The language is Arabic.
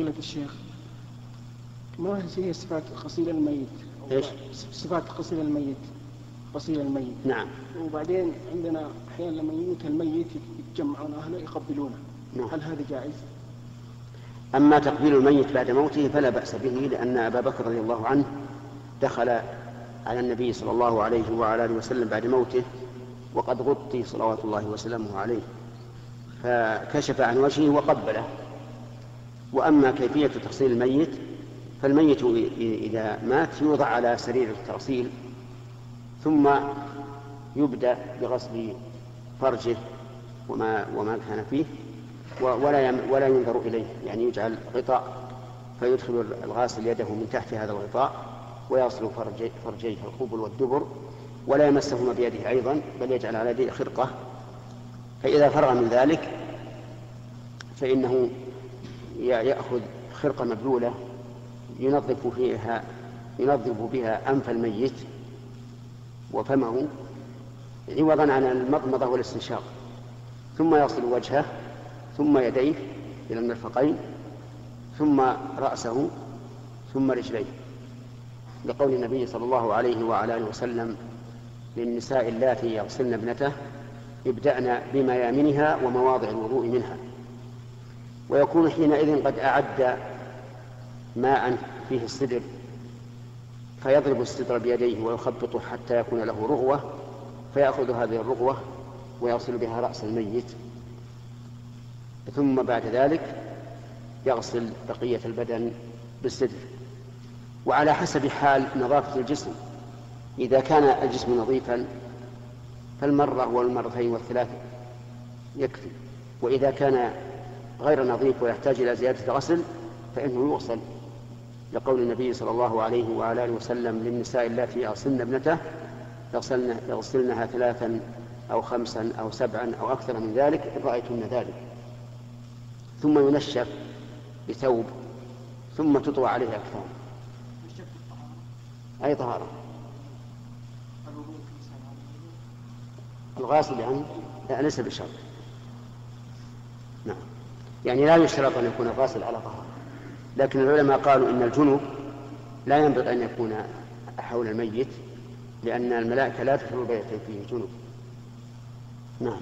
فضيلة الشيخ ما هي صفات غسيل الميت؟ إيش؟ صفات غسيل الميت غسيل الميت نعم وبعدين عندنا أحيانا لما يموت الميت يتجمعون أهله يقبلونه نعم. هل هذا جائز؟ أما تقبيل الميت بعد موته فلا بأس به لأن أبا بكر رضي الله عنه دخل على النبي صلى الله عليه وعلى آله وسلم بعد موته وقد غطي صلوات الله وسلامه عليه فكشف عن وجهه وقبله وأما كيفية تغسيل الميت فالميت إذا مات يوضع على سرير التغسيل ثم يبدأ بغسل فرجه وما وما كان فيه ولا ولا ينظر إليه يعني يجعل غطاء فيدخل الغاسل يده من تحت هذا الغطاء ويصل فرجي فرجيه القبل والدبر ولا يمسهما بيده أيضا بل يجعل على يده خرقة. فإذا فرغ من ذلك فإنه يأخذ خرقة مبلولة ينظف فيها ينظف بها أنف الميت وفمه عوضا عن المضمضة والاستنشاق. ثم يصل وجهه ثم يديه إلى المرفقين ثم رأسه ثم رجليه. لقول النبي صلى الله عليه وعلى آله وسلم للنساء اللاتي يغسلن ابنته ابدأن بميامنها ومواضع الوضوء منها. ويكون حينئذ قد أعد ماء فيه السدر فيضرب السدر بيديه ويخبطه حتى يكون له رغوة فيأخذ هذه الرغوة ويغسل بها رأس الميت. ثم بعد ذلك يغسل بقية البدن بالسدر وعلى حسب حال نظافة الجسم إذا كان الجسم نظيفا فالمرة والمرتين والثلاث يكفي وإذا كان غير نظيف ويحتاج إلى زيادة غسل فإنه يغسل. لقول النبي صلى الله عليه وعلى آله وسلم للنساء اللاتي يغسلن ابنته يغسلنها ثلاثا أو خمسا أو سبعا أو أكثر من ذلك إن رأيتن ذلك. ثم ينشف بثوب ثم تطوى عليه أكثر. أي طهارة؟ الغاسل يعني؟ ليس بشرط. نعم. يعني لا يشترط أن يكون الغاسل على طهارة. لكن العلماء قالوا إن الجنوب لا ينبغي أن يكون حول الميت لأن الملائكة لا تدخل بيته فيه جنوب. نعم.